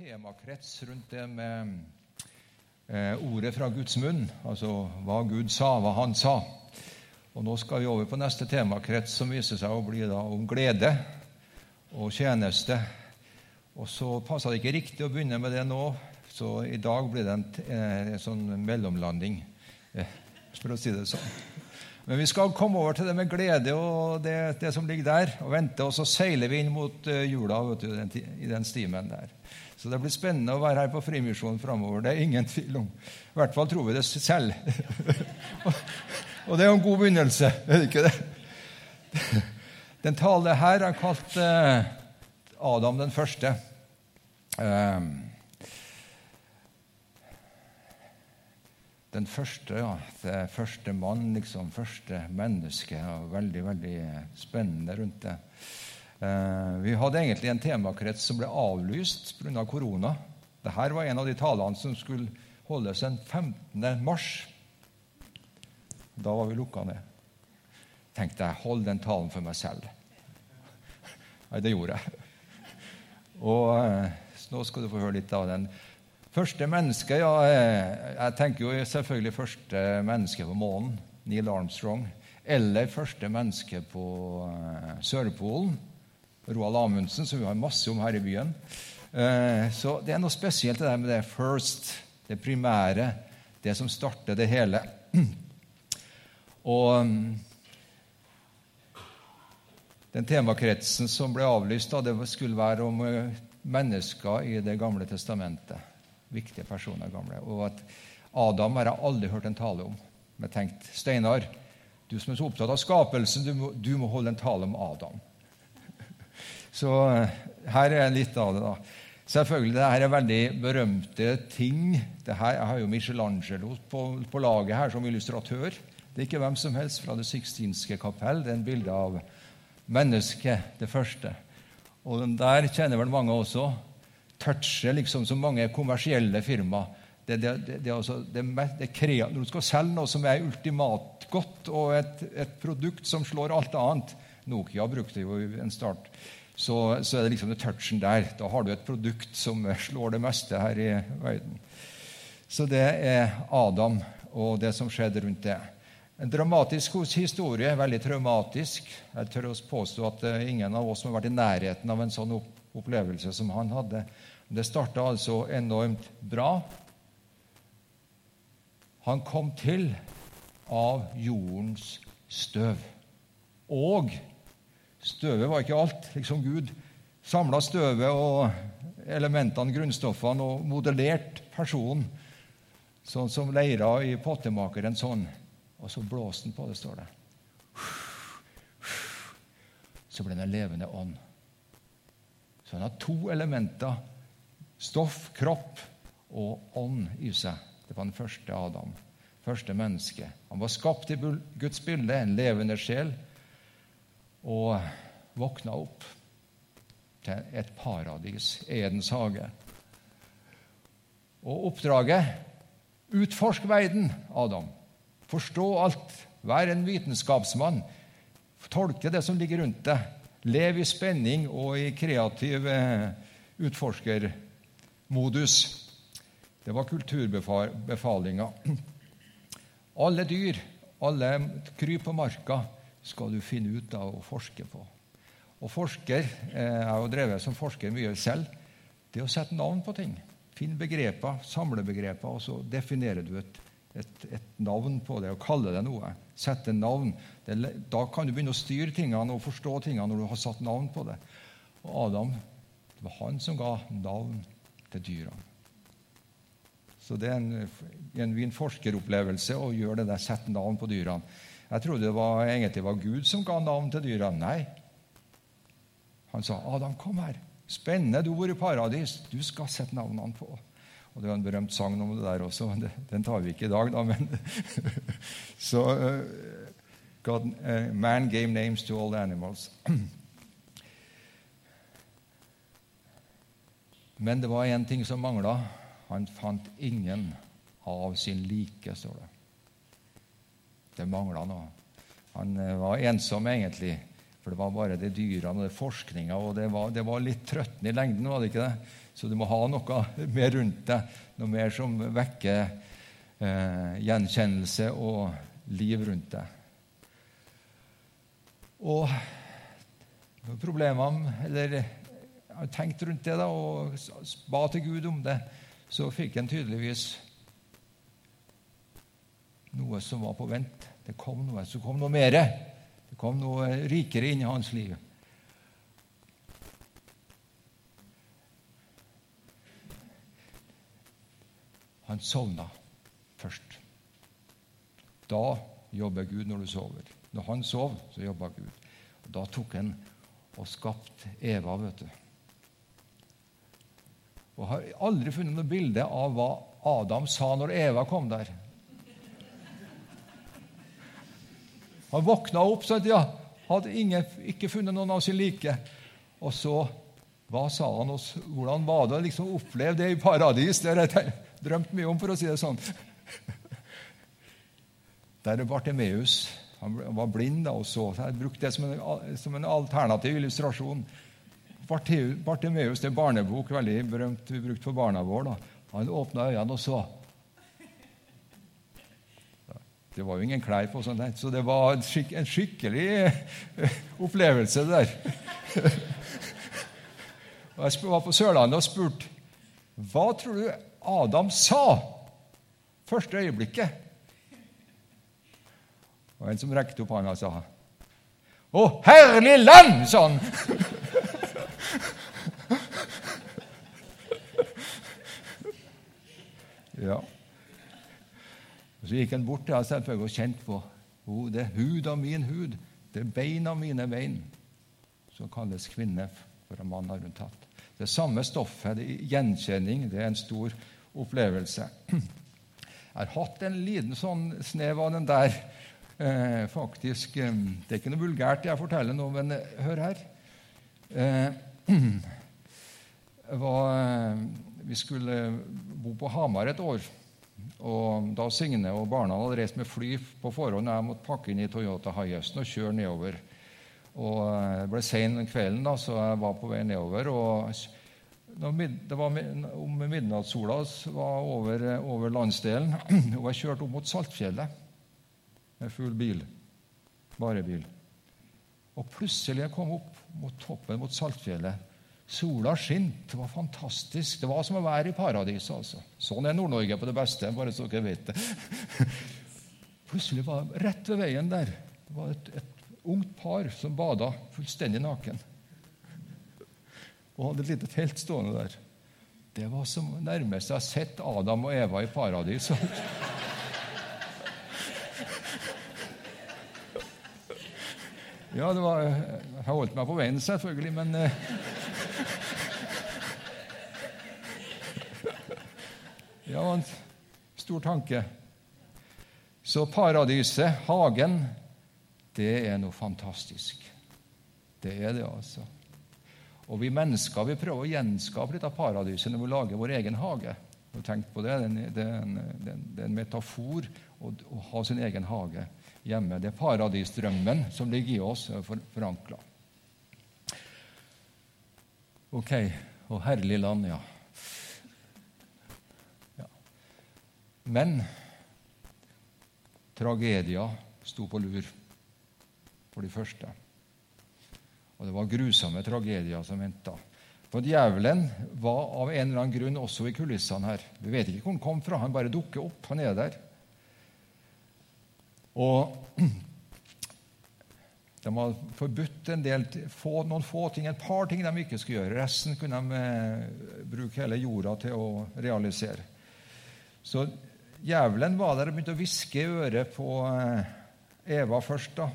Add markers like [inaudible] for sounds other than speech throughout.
temakrets rundt det med eh, ordet fra Guds munn, altså hva Gud sa, hva Han sa. Og Nå skal vi over på neste temakrets, som viser seg å bli da om glede og tjeneste. Og Så passa det ikke riktig å begynne med det nå, så i dag blir det en, eh, en sånn mellomlanding, eh, for å si det sånn. Men vi skal komme over til det med glede og det, det som ligger der, og vente, og så seiler vi inn mot jula jula du, i den stimen der. Så det blir spennende å være her på Frimisjonen framover. Det er ingen tvil om. I hvert fall tror vi det selv. [laughs] og det er jo en god begynnelse, er det ikke det? [laughs] Den tale her er kalt uh, Adam den første. Uh, den første, ja, det første mann, liksom, første menneske. og Veldig, veldig spennende rundt det. Eh, vi hadde egentlig en temakrets som ble avlyst pga. Av korona. Dette var en av de talene som skulle holdes den 15. mars. Da var vi lukka ned. tenkte jeg hold den talen for meg selv. Nei, det gjorde jeg. Og eh, nå skal du få høre litt av den. Første menneske, ja, Jeg tenker jo selvfølgelig første menneske på månen, Neil Armstrong. Eller første menneske på Sørpolen, Roald Amundsen, som vi har masse om her i byen. Uh, så det er noe spesielt det der med det first, det primære, det som starter det hele. [clears throat] Og um, den temakretsen som ble avlyst, da, det skulle være om uh, mennesker i Det gamle testamentet viktige personer gamle. Og at Adam har jeg aldri hørt en tale om. Men jeg tenkte, Steinar, du som er så opptatt av skapelsen, du må, du må holde en tale om Adam. Så eh, her er litt av det, da. Selvfølgelig, det her er veldig berømte ting. Dette, jeg har jo Michelangelo på, på, laget her som illustratør. Det er ikke hvem som helst fra Det sixtinske kapell. Det er en bilde av mennesket, det første. Og den der kjenner vel mange også toucher liksom så mange kommersielle firmaer. Det, det, det, altså, Når du skal selge noe som er ultimat godt, og et, et, produkt som slår alt annet Nokia brukte jo en start. Så, så er det liksom det touchen der. Da har du et produkt som [laughs] slår det meste her i verden. Så det er Adam og det som skjedde rundt det. En dramatisk historie, veldig traumatisk. Jeg tør å påstå at ingen av oss som har vært i nærheten av en sånn opplevelse som han hadde. Det starta altså enormt bra. Han kom til av jordens støv. Og støvet var ikke alt. Liksom Gud samla støvet og elementene, grunnstoffene, og modellerte personen sånn som leira i pottemakeren sånn. Og så blåste han på det, står det. Så ble det en levende ånd. Så han har to elementer stoff, kropp og ånd i seg. Det var den første Adam, første menneske. Han var skapt i Guds bilde, en levende sjel, og våkna opp til et paradis, Edens hage. Og oppdraget utforsk verden, Adam. Forstå alt. Vær en vitenskapsmann. Tolke det som ligger rundt deg. Lev i spenning og i kreativ utforskermodus. Det var kulturbefalinga. [clears throat] Alle dyr, alle kryp på marka, skal du finne ut av å forske på. Og forsker, eh, Jeg har drevet som forsker mye selv. Det å sette navn på ting. Finn begreper, samle begreper, og så definerer du et, et, et, navn på det og kaller det noe. Sette navn. Det, da kan du begynne å styre tingene og forstå tingene når du har satt navn på det. Og Adam, det var han som ga navn til dyrene. Så det er en genuin forskeropplevelse å gjøre det der, sette navn på dyrene. Jeg trodde det var, egentlig var Gud som ga navn til dyrene. Nei. Han sa, 'Adam, kom her. Spennende. Du bor i paradis. Du skal sette navnene på.' Og Det var en berømt sang om det der også. Den tar vi ikke i dag, da. men [laughs] Så uh, God, uh, Man gave names to all animals. [clears throat] Men det var én ting som mangla. Han fant ingen av sin like, står det. Det mangla noe. Han eh, var ensom, egentlig. For det var bare de dyrene og det forskninga, og det var, det var litt trøttende i lengden. var det ikke det? Så du må ha noe [laughs] mer rundt deg, noe mer som vekker eh, gjenkjennelse og liv rundt deg. Og problemene Eller jeg tenkte tenkt rundt det da, og ba til Gud om det, så fikk han tydeligvis noe som var på vent. Det kom noe, så kom noe mer. Det kom noe rikere inn i hans liv. Han sovna først. Da jobber Gud når du sover. Når han sov, så jobba Gud. Og Da tok han og skapte Eva. vet du. Og har aldri funnet noe bilde av hva Adam sa når Eva kom der. Han våkna opp og ja, hadde ingen, ikke funnet noen av sin like. Og så Hva sa han oss? Hvordan var det å liksom oppleve det i paradis? Det har jeg drømt mye om, for å si det sånn. Der er Bartimeus. Han var blind da og så. Jeg brukte det som en, som en alternativ illustrasjon. Bartimeus det er barnebok, veldig berømt vi brukte for barna våre. Han åpna øynene og så. Det var jo ingen klær på, sånn, så det var en, skik en skikkelig eh, opplevelse, det der. [laughs] Og jeg var på Sørlandet og spurte hva tror du Adam sa første øyeblikket. Og en som rekte opp hånda, sa Å, herlig land! sa han. [laughs] ja. Så gikk han bort til henne selvfølgelig og kjente på oh, det er hud av min hud, det er bein av mine bein. Så kalles kvinne for en mann har hun tatt. Det samme stoffet, det gjenkjenning, det er en stor opplevelse. Jeg har hatt en liten sånn snev av den der. Eh, faktisk, eh, Det er ikke noe vulgært jeg forteller nå, men eh, hør her. Eh, [clears throat] var, vi skulle bo på Hamar et år. Og da Signe og barna hadde reist med fly på forhånd, og jeg måtte pakke inn i Toyota Hiace'en og kjøre nedover. Og eh, Det ble sen kvelden, da, så jeg var på vei nedover. og det var Om midnattssola var over, over landsdelen, [clears throat] og jeg kjørte opp mot Saltfjellet med full bil. Bare bil. Og plutselig jeg kom opp mot toppen mot Saltfjellet, Sola skinte. Det var fantastisk. Det var som å være i paradiset. altså. Sånn er Nord-Norge på det beste, bare så dere vet det. [laughs] Plutselig var det rett ved veien der det var et, et ungt par som bada fullstendig naken. Og hadde et lite telt stående der. Det var som nærmest jeg har sett Adam og Eva i paradis. [laughs] Ja, det var, jeg holdt meg på veien, selvfølgelig, men eh, Ja, en stor tanke. Så paradiset, hagen, det er noe fantastisk. Det er det, altså. Og vi mennesker vi prøver å gjenskape av paradiset når vi lager vår egen hage. Tenk på det. Det er en, det er en metafor å, å, ha sin egen hage hjemme. Det er paradisdrømmen som ligger i oss, for, forankra. Ok. Og herlig land, ja. Men tragedia sto på lur for de første. Og det var grusomme tragedier som venta. For djevelen var av en eller annen grunn også i kulissene her. Vi vet ikke hvor han kom fra. Han bare dukker opp. Han er der. Og [clears throat] de har forbudt en del, få, noen få ting, et par ting de ikke skulle gjøre. Resten kunne de eh, bruke hele jorda til å realisere. Så Djevelen var der og begynte å hviske i øret på eh, Eva først. da.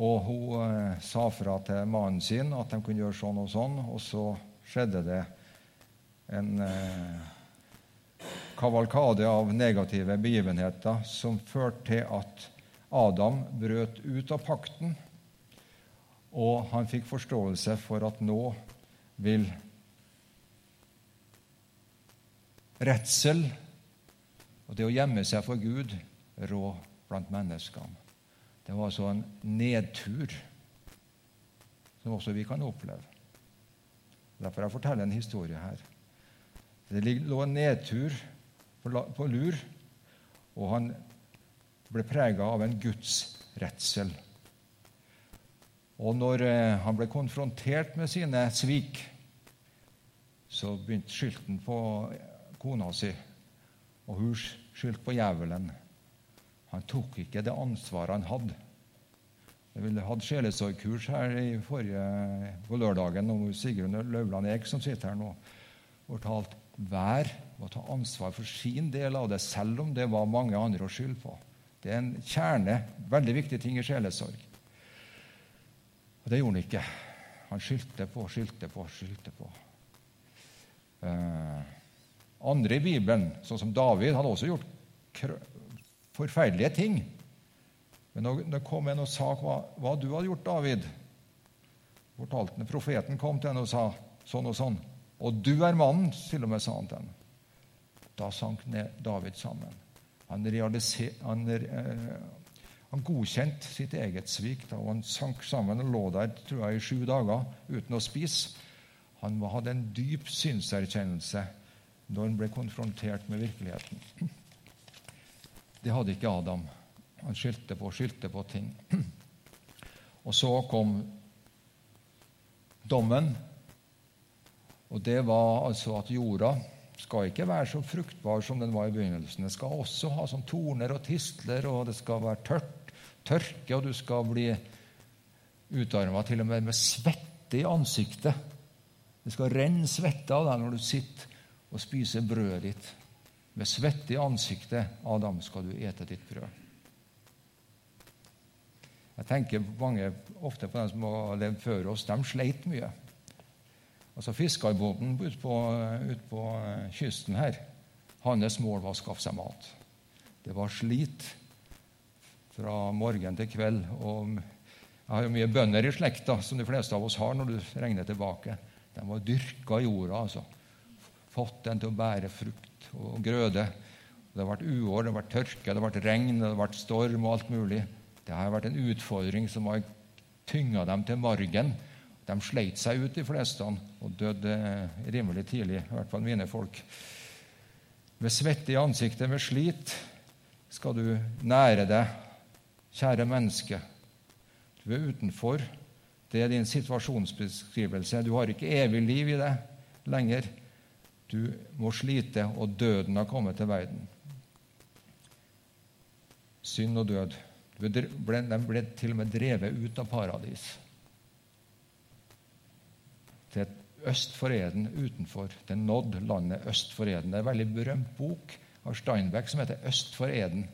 Og hun eh, sa fra til mannen sin at de kunne gjøre sånn og sånn, og så skjedde det en eh, kavalkade av negative begivenheter som førte til at Adam brøt ut av pakten, og han fikk forståelse for at nå vil redsel og det å gjemme seg for Gud rå blant menneskene. Det var altså en nedtur som også vi kan oppleve. Derfor jeg forteller en historie her. Det lå en nedtur på lur, og han ble prega av en gudsredsel. Og når eh, han ble konfrontert med sine svik, så begynte skylten på kona si, og hun skyldte på djevelen. Han tok ikke det ansvaret han hadde. Jeg hadde sjelesorgkurs her forrige, på lørdagen om Sigrun Løvland Eek, som sitter her nå, og talt, hver må ta ansvar for sin del av det, selv om det var mange andre å skylde på. Det er en kjerne, veldig viktig ting i sjelesorg. Og det gjorde han ikke. Han skyldte på, skyldte på, skyldte på. Eh, andre i Bibelen, sånn som David, hadde også gjort forferdelige ting. Men det kom en og sa hva, hva du hadde gjort, David fortalte Profeten kom til henne og sa sånn og sånn. Og du er mannen, til og med sa han til henne. Da sank David sammen. Han, han, eh, han godkjente sitt eget svik. Da, og Han sank sammen og lå der tror jeg, i sju dager uten å spise. Han hadde en dyp synserkjennelse når han ble konfrontert med virkeligheten. Det hadde ikke Adam. Han skyldte på skyldte på ting. Og så kom dommen, og det var altså at jorda skal ikke være så fruktbar som den var i begynnelsen. Den skal også ha sånn torner og tistler, og det skal være tørt, tørke, og du skal bli utarma til og med med svette i ansiktet. Det skal renne svette av deg når du sitter og spise brødet ditt. Med svette i ansiktet, Adam, skal du ete ditt brød. Jeg tenker mange, ofte på dem som har levd før oss. De sleit mye. Altså Fiskerbåten ute ut på kysten her, hans mål var å skaffe seg mat. Det var slit fra morgen til kveld. og Jeg har jo mye bønder i slekta, som de fleste av oss har når du regner tilbake. De var dyrka jorda, altså. Fått den til å bære frukt og grøde. Det har vært uår, det har vært tørke, det har vært regn, det har vært storm og alt mulig. Det har vært en utfordring som har tynga dem til margen. De sleit seg ut, de fleste, og døde rimelig tidlig, i hvert fall mine folk. Med svette i ansiktet, med slit, skal du nære deg, kjære menneske. Du er utenfor. Det er din situasjonsbeskrivelse. Du har ikke evig liv i deg lenger. Du må slite, og døden har kommet til verden. Synd og død. De ble til og med drevet ut av paradis. Til øst for Eden utenfor. Det er nådd landet øst for Eden. Det er en veldig berømt bok av Steinbeck som heter 'Øst for Eden'.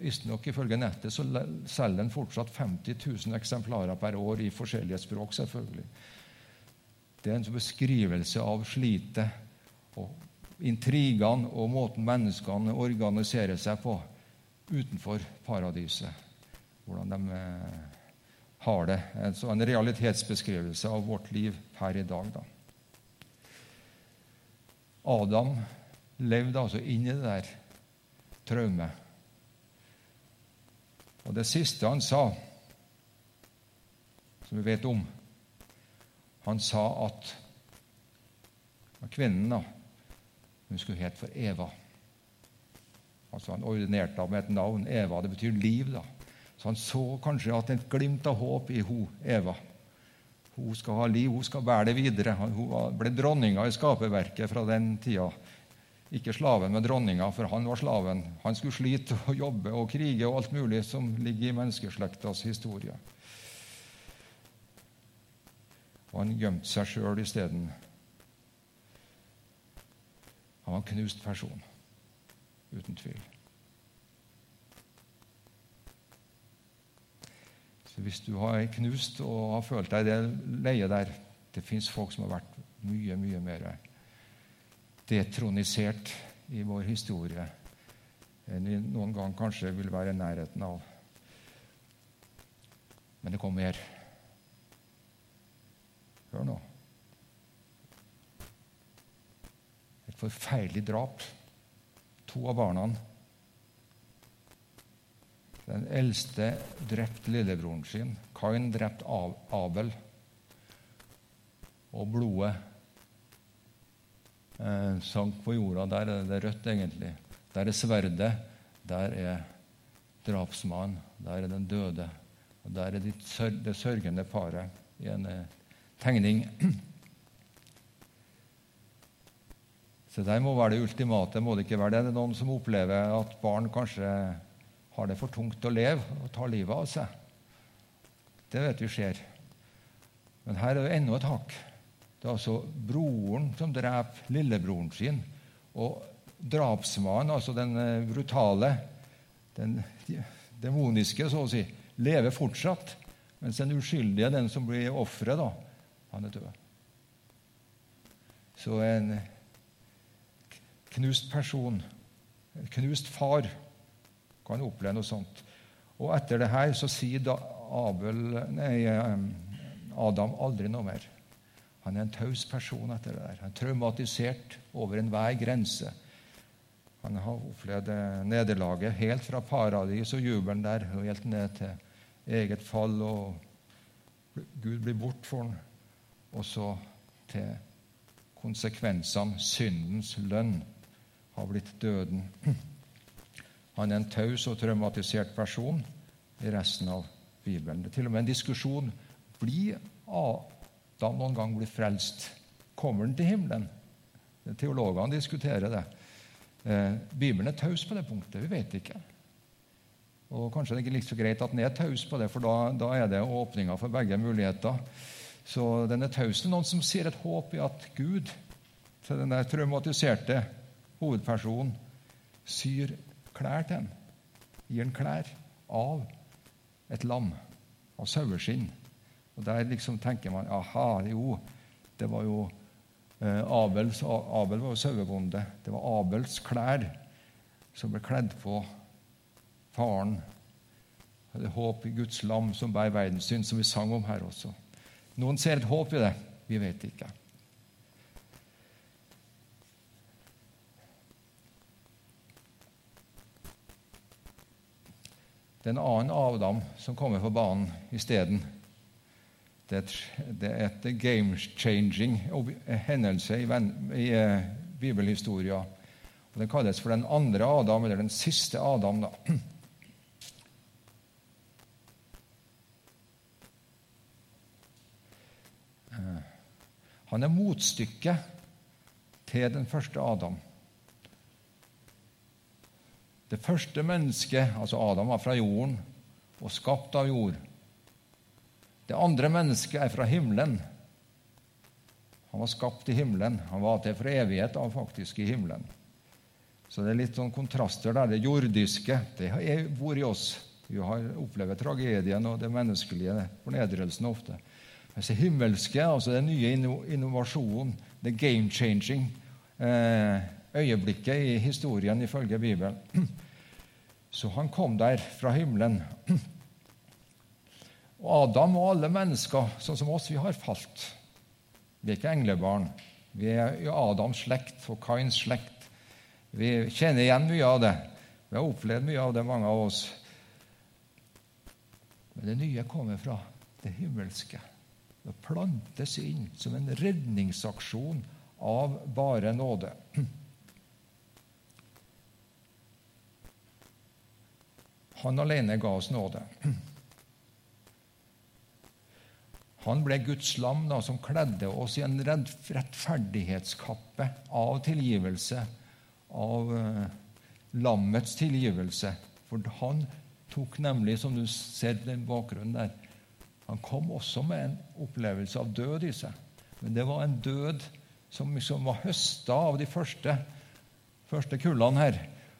Visstnok ifølge nettet så selger den fortsatt 50 000 eksemplarer per år i forskjellige språk. selvfølgelig. Det er en beskrivelse av slitet og intrigene og måten menneskene organiserer seg på utenfor paradiset. Hvordan de eh, har det. Så en realitetsbeskrivelse av vårt liv her i dag. Da. Adam levde altså inn i det der traumet. Og det siste han sa, som vi vet om Han sa at kvinnen da, hun skulle hete for Eva. Altså Han ordinerte henne med et navn. Eva. Det betyr liv. da. Så han så kanskje at et glimt av håp i hun, Eva. Hun skal ha liv, hun skal bære det videre. Hun ble dronninga i skaperverket fra den tida. Ikke slaven, men dronninga, for han var slaven. Han skulle slite og jobbe og krige og alt mulig som ligger i menneskeslektas historie. Og han gjemte seg sjøl isteden. Han var en knust person uten tvil. Så Hvis du har knust og har følt deg det leie der Det fins folk som har vært mye, mye mer detronisert i vår historie enn vi noen gang kanskje vil være i nærheten av. Men det kom mer. Hør nå. Et forferdelig drap to av barna. Den eldste drepte lillebroren sin. Kain drepte Abel. Og blodet eh, sank på jorda. Der er det rødt, egentlig. Der er sverdet. Der er drapsmannen. Der er den døde. Og Der er det sørgende paret i en eh, tegning. Så der må være det ultimate, må det ikke være det? Det er noen som opplever at barn kanskje har det for tungt å leve og tar livet av seg. Det vet vi skjer. Men her er det enda et hakk. Det er altså broren som dreper lillebroren sin. Og drapsmannen, altså den eh, brutale, den demoniske, så å si, lever fortsatt. Mens den uskyldige, den som blir offeret, han er død. Så en knust person, en knust far, kan oppleve noe sånt. Og etter det her så sier Abel, nei, Adam aldri noe mer. Han er en taus person etter det der. Han er traumatisert over enhver grense. Han har opplevd nederlaget helt fra paradis og jubelen der helt ned til eget fall, og Gud blir bort for ham. Og så til konsekvensene, syndens lønn, har blitt døden. Han er en taus og traumatisert person i resten av Bibelen. Det er til og med en diskusjon blir Adam noen gang blir frelst. Kommer han til himmelen? Teologene diskuterer det. Eh, Bibelen er taus på det punktet. Vi vet ikke. Og Kanskje det er ikke like så greit at den er taus på det, for da, da er det åpninger for begge muligheter. Så den er taus. Noen som sier et håp i at Gud, til den der traumatiserte hovedpersonen, syr klær til ham. Gir ham klær av et lam, av saueskinn. Og Der liksom tenker man aha, jo, det var jo Eh, Abels, Abel var jo sauebonde. Det var Abels klær som ble kledd på faren. Det er håp i Guds lam som bærer verdens synd, som vi sang om her også. Noen ser et håp i det. Vi vet ikke. Det er en annen Adam som kommer på banen isteden. Det er et game-changing hendelse i, i uh, bibelhistoria. Og Den kalles for den andre Adam, eller den siste Adam. da. Han er motstykket til den første Adam. Det første mennesket, altså Adam, var fra jorden og skapt av jord. Det andre mennesket er fra himmelen. Han var skapt i himmelen. Han var til for evighet av faktisk i himmelen. Så det er litt sånn kontraster der. Det jordiske det bor i oss. Vi har opplevd tragedien og det menneskelige fornedrelsen ofte. Mens det himmelske, altså den nye innovasjonen, det game-changing eh, øyeblikket i historien ifølge Bibelen [clears throat] Så han kom der fra himmelen [clears throat] og Adam og alle mennesker, sånn som oss, vi har falt. Vi er ikke englebarn. Vi er i Adams slekt og Kains slekt. Vi kjenner igjen mye av det. Vi har opplevd mye av det, mange av oss. Men det nye kommer fra det himmelske. Det plantes inn som en redningsaksjon av bare nåde. Han alene ga oss nåde. Han ble Guds lam da, som kledde oss i en rettferdighetskappe av tilgivelse, av uh, lammets tilgivelse. For han tok nemlig, som du ser på den bakgrunnen der Han kom også med en opplevelse av død i seg. Men det var en død som liksom var høsta av de første, første kullene her.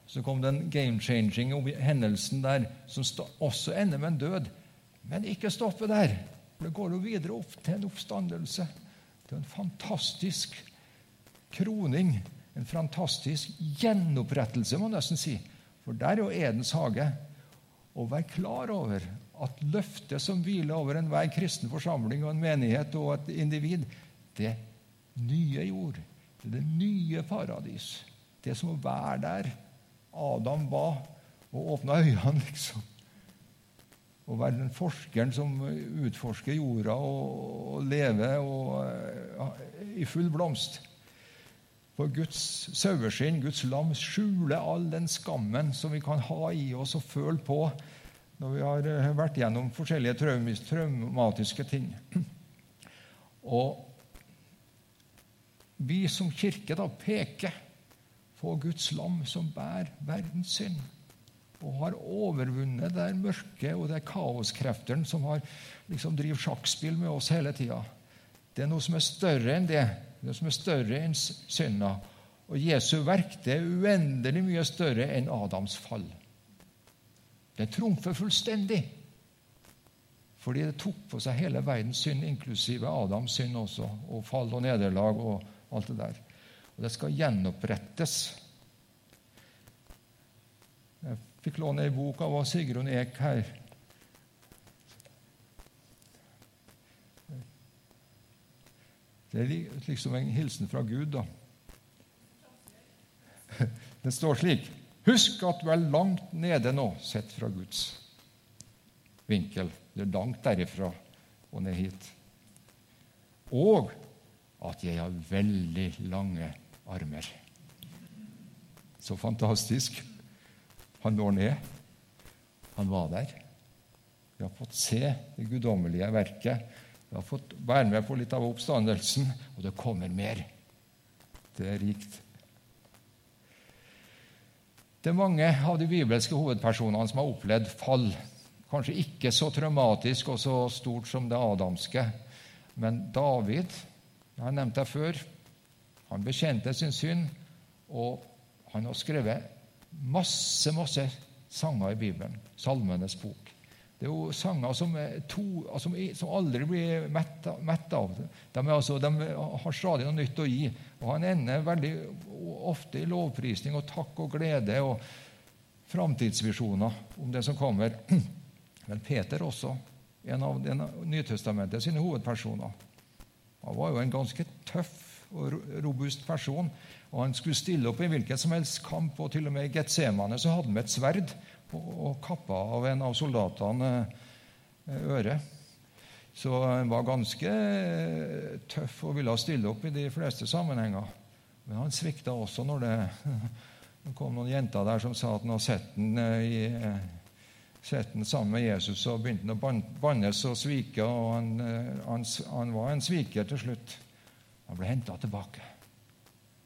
Så kom den game-changing hendelsen der, som også ender med en død. Men ikke stoppe der. Det går jo videre opp til en oppstandelse. Det er en fantastisk kroning. En fantastisk gjenopprettelse, må man nesten si. For der er jo Edens hage. Å være klar over at løftet som hviler over enhver kristen forsamling og en menighet og et individ, det nye jord, det er det nye paradis. Det som å være der Adam ba og åpna øynene, liksom. å være den forskeren som utforsker jorda og, og lever og, ja, i full blomst. For Guds saueskinn, Guds lam, skjuler all den skammen som vi kan ha i oss og føle på når vi har uh, vært gjennom forskjellige traumatiske ting. Og vi som kirke da peker på Guds lam som bærer verdens synd og har overvunnet det mørke og det kaoskreftene som har liksom driver sjakkspill med oss hele tida. Det er noe som er større enn det. det Noe som er større enn synda. Og Jesu verk det er uendelig mye større enn Adams fall. Det trumfer fullstendig. Fordi det tok på seg hele verdens synd, inklusive Adams synd også, og fall og nederlag og alt det der. Og det skal gjenopprettes. Jeg fikk låne ei bok av Sigrun Ek her. Det er liksom en hilsen fra Gud, da. Det står slik Husk at du er langt nede nå, sett fra Guds vinkel. Det er langt derifra og ned hit. Og at jeg har veldig lange armer. Så fantastisk. Han når ned. Han var der. Vi har fått se det guddommelige verket. Vi har fått være med på litt av oppstandelsen, og det kommer mer. Det er rikt. Det er mange av de bibelske hovedpersonene som har opplevd fall. Kanskje ikke så traumatisk og så stort som det adamske. Men David jeg har nevnt det før. Han bekjente sin synd, og han har skrevet masse, masse sanger i Bibelen. Salmenes bok. Det er jo sanger som, to, som, som aldri blir mett, av. De, altså, de, har stadig noe nytt å gi. Og Han ender veldig ofte i lovprisning og takk og glede og framtidsvisjoner om det som kommer. [clears throat] Men Peter også, en av Nytestamentet sine hovedpersoner. Han var jo en ganske tøff og robust person. og Han skulle stille opp i hvilken som helst kamp, og til og med i Getsemane så hadde han med et sverd og, kappa av en av soldatene eh, øret. Så han var ganske eh, tøff og ville stille opp i de fleste sammenhenger. Men han svikta også når [laughs] det, kom noen jenter der som sa at han hadde sett den eh, sett den sammen med Jesus og begynte å bannes og svike. og han, han, han, var en sviker til slutt. Han ble henta tilbake.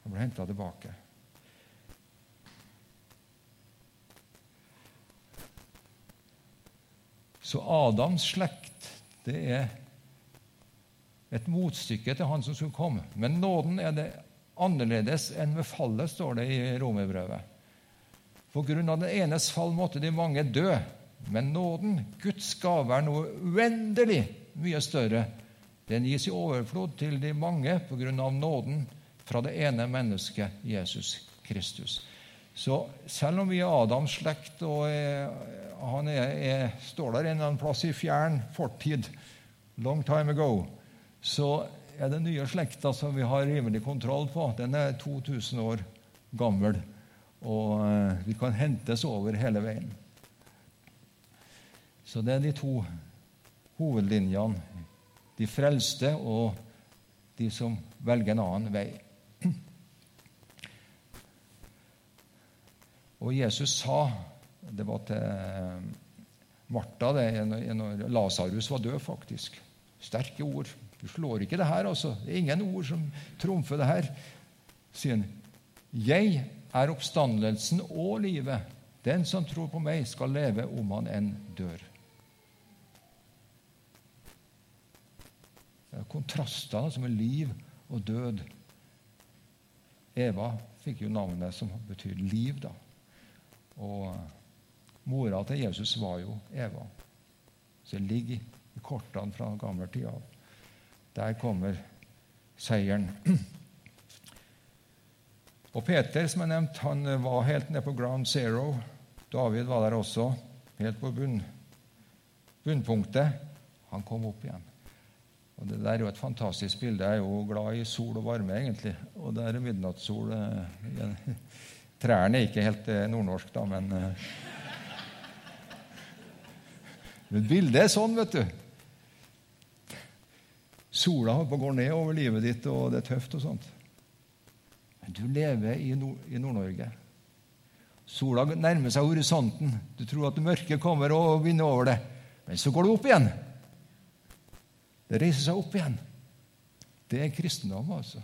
Han ble tilbake. Så Adams slekt det er et motstykke til han som skulle komme. Men nåden er det annerledes enn ved fallet, står det i romerbrevet. På grunn av det enes fall måtte de mange dø. Men nåden, Guds gave, er noe uendelig mye større. Den gis i overflod til de mange på grunn av nåden fra det ene mennesket, Jesus Kristus. Så selv om vi er Adams slekt, og er, han er, er, står der en eller annen plass i fjern fortid, long time ago, så er det nye slekta som vi har rimelig kontroll på, den er 2000 år gammel. Og eh, vi kan hentes over hele veien. Så det er de to hovedlinjene. De frelste og de som velger en annen vei. Og Jesus sa Det var til Martha det, når Lasarus var død, faktisk. Sterke ord. Du slår ikke det her, altså. Det er ingen ord som trumfer det her. sier han. Jeg er oppstandelsen og livet. Den som tror på meg, skal leve om han enn dør. kontrastene som er liv og død. Eva fikk jo navnet som betyr liv. da. Og mora til Jesus var jo Eva. Så det ligger i kortene fra gammel tid av. Der kommer seieren. Og Peter, som jeg nevnte, han var helt nede på ground zero. David var der også, helt på bunn, bunnpunktet. Han kom opp igjen. Og Det der er jo et fantastisk bilde. Jeg er jo glad i sol og varme, egentlig. Og det er midnattssol. Eh, [laughs] Trærne er ikke helt eh, nordnorsk, da, men eh, Men bildet er sånn, vet du. Sola holder på å gå ned over livet ditt, og det er tøft og sånt. Men du lever i Nord-Norge. Sola nærmer seg horisonten. Du tror at mørket kommer og vinner over det. Men så går det opp igjen. Det reiser seg opp igjen. Det er kristendom, altså.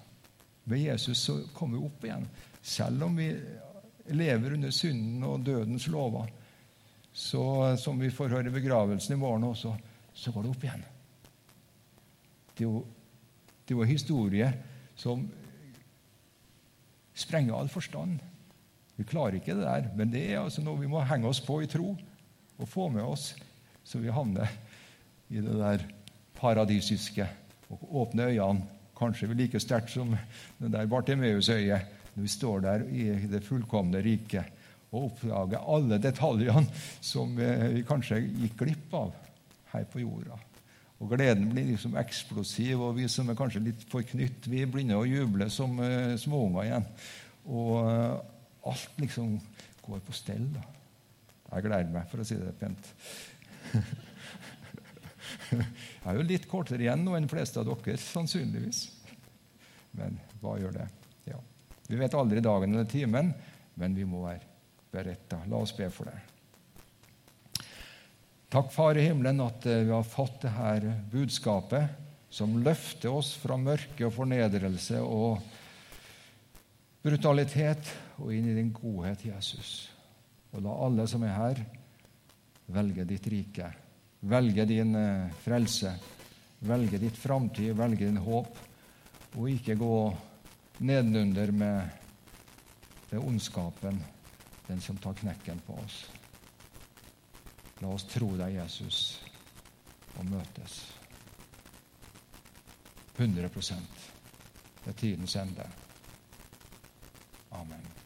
Med Jesus så kommer vi opp igjen. Selv om vi lever under synden og dødens lover, så, som vi får høre i begravelsen i morgen også, så går det opp igjen. Det er jo, en historie som sprenger all forstand. Vi klarer ikke det der, men det er altså noe vi må henge oss på i tro og få med oss, så vi havner i det der paradisiske og åpner øynene. Kanskje vi like sterkt som det der Bartimeus-øyet når vi står der i det fullkomne riket og oppdage alle detaljene som vi kanskje gikk glipp av her på jorda. Og Gleden blir liksom eksplosiv, og vi som er kanskje litt forknytt, vi begynner å juble som uh, småunger igjen. Og uh, alt liksom går på stell. da. Jeg gleder meg, for å si det pent. [laughs] Jeg er jo litt kortere igjen nå enn de fleste av dere, sannsynligvis. Men hva gjør det? Ja. Vi vet aldri dagen eller timen, men vi må være beredt. La oss be for det. Takk, Far i himmelen, at eh, vi har fått dette budskapet som løfter oss fra mørke og fornedrelse og brutalitet og inn i din godhet, Jesus. Og la alle som er her, velge ditt rike, velge din eh, frelse, velge ditt framtid, velge din håp, og ikke gå nedenunder med det ondskapen, den som tar knekken på oss. La oss tro deg, Jesus, og møtes. 100 ved tidens ende. Amen.